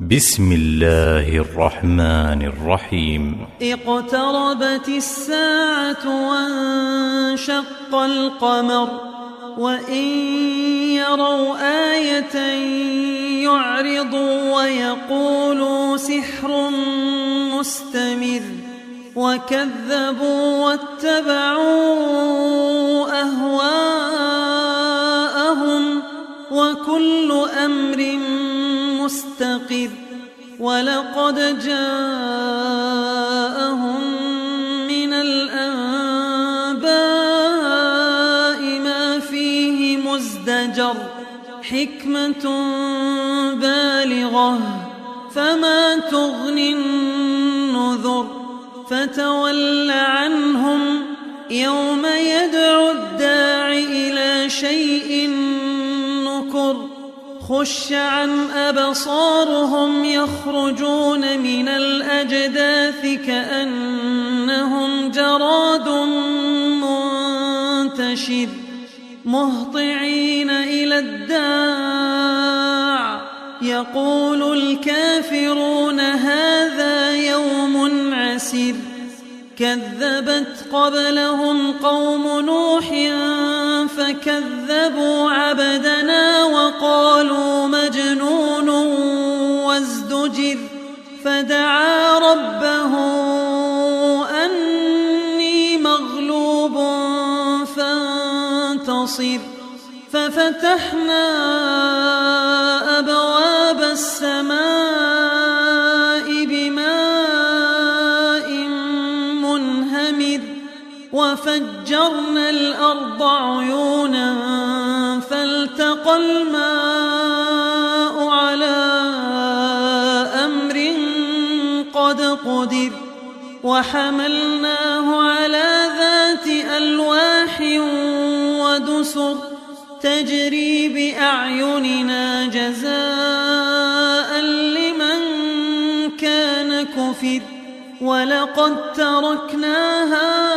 بسم الله الرحمن الرحيم. اقتربت الساعة وانشق القمر وإن يروا آية يعرضوا ويقولوا سحر مستمر. وكذبوا واتبعوا أهواءهم وكل أمر مستقر ولقد جاءهم من الأنباء ما فيه مزدجر حكمة بالغة فما تغني النذر فتول عنهم يوم يدعو الداع إلى شيء خش عن أبصارهم يخرجون من الأجداث كأنهم جراد منتشر مهطعين إلى الداع. يقول الكافرون هذا يوم عسر كذبت قبلهم قوم نوح فكذبوا عبدنا وقالوا مجنون وازدجر فدعا ربه أني مغلوب فانتصر ففتحنا أبواب السماء وفجرنا الأرض عيونا فالتقى الماء على أمر قد قدر وحملناه على ذات ألواح ودسر تجري بأعيننا جزاء لمن كان كفر ولقد تركناها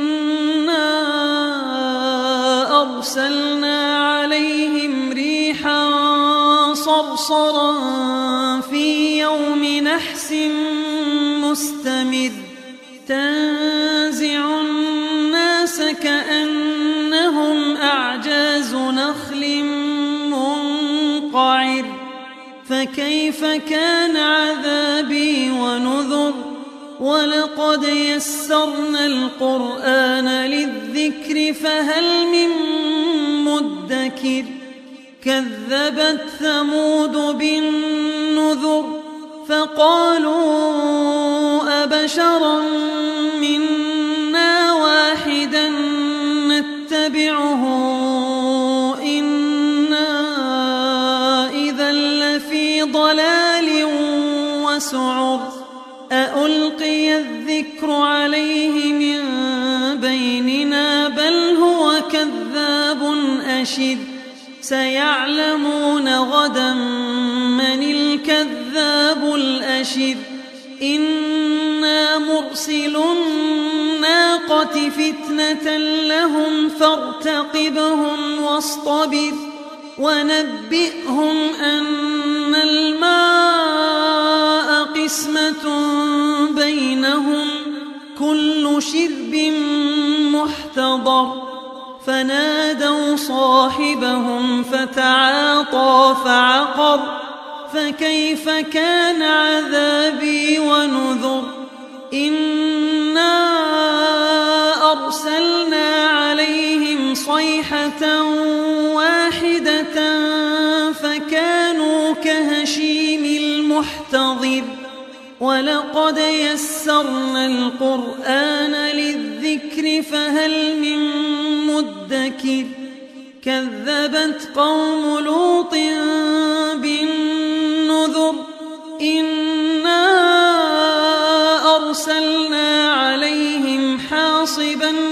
صرصرا في يوم نحس مستمر. تنزع الناس كأنهم أعجاز نخل منقعر. فكيف كان عذابي ونذر؟ ولقد يسرنا القرآن للذكر فهل من مدكر؟ كذبت ثمود بالنذر فقالوا أبشرا منا واحدا نتبعه إنا إذا لفي ضلال وسعر أألقي الذكر عليه من بيننا بل هو كذاب أشر سيعلمون غدا من الكذاب الأشر. إنا مرسل الناقة فتنة لهم فارتقبهم واصطبر ونبئهم أن الماء قسمة بينهم. كل شرب محتضر. فنادوا صاحبهم فتعاطى فعقر فكيف كان عذابي ونذر؟ إنا أرسلنا عليهم صيحة واحدة فكانوا كهشيم المحتضر ولقد يسرنا القرآن للذكر فهل من مدكر كذبت قوم لوط بالنذر إنا أرسلنا عليهم حاصبا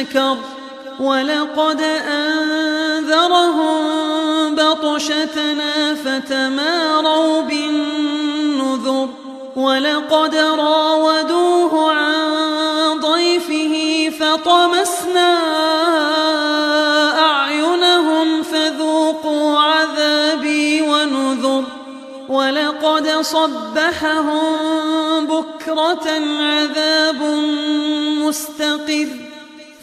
شكر ولقد أنذرهم بطشتنا فتماروا بالنذر ولقد راودوه عن ضيفه فطمسنا أعينهم فذوقوا عذابي ونذر ولقد صبحهم بكرة عذاب مستقر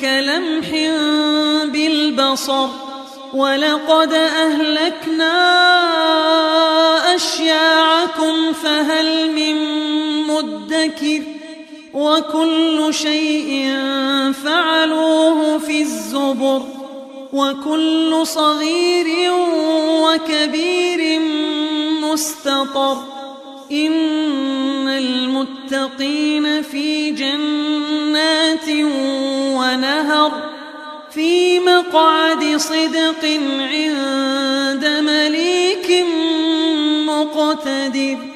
كلمح بالبصر ولقد أهلكنا أشياعكم فهل من مدكر وكل شيء فعلوه في الزبر وكل صغير وكبير مستطر إن المتقين في جنات ونهر في مقعد صدق عند مليك مقتدر.